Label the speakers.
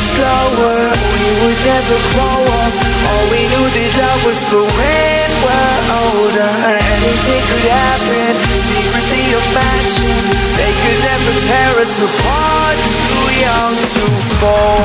Speaker 1: slower, we would never grow up. All we knew that love was for when we're older. Anything could happen, secretly imagine. They could never tear us apart. Too young to fall.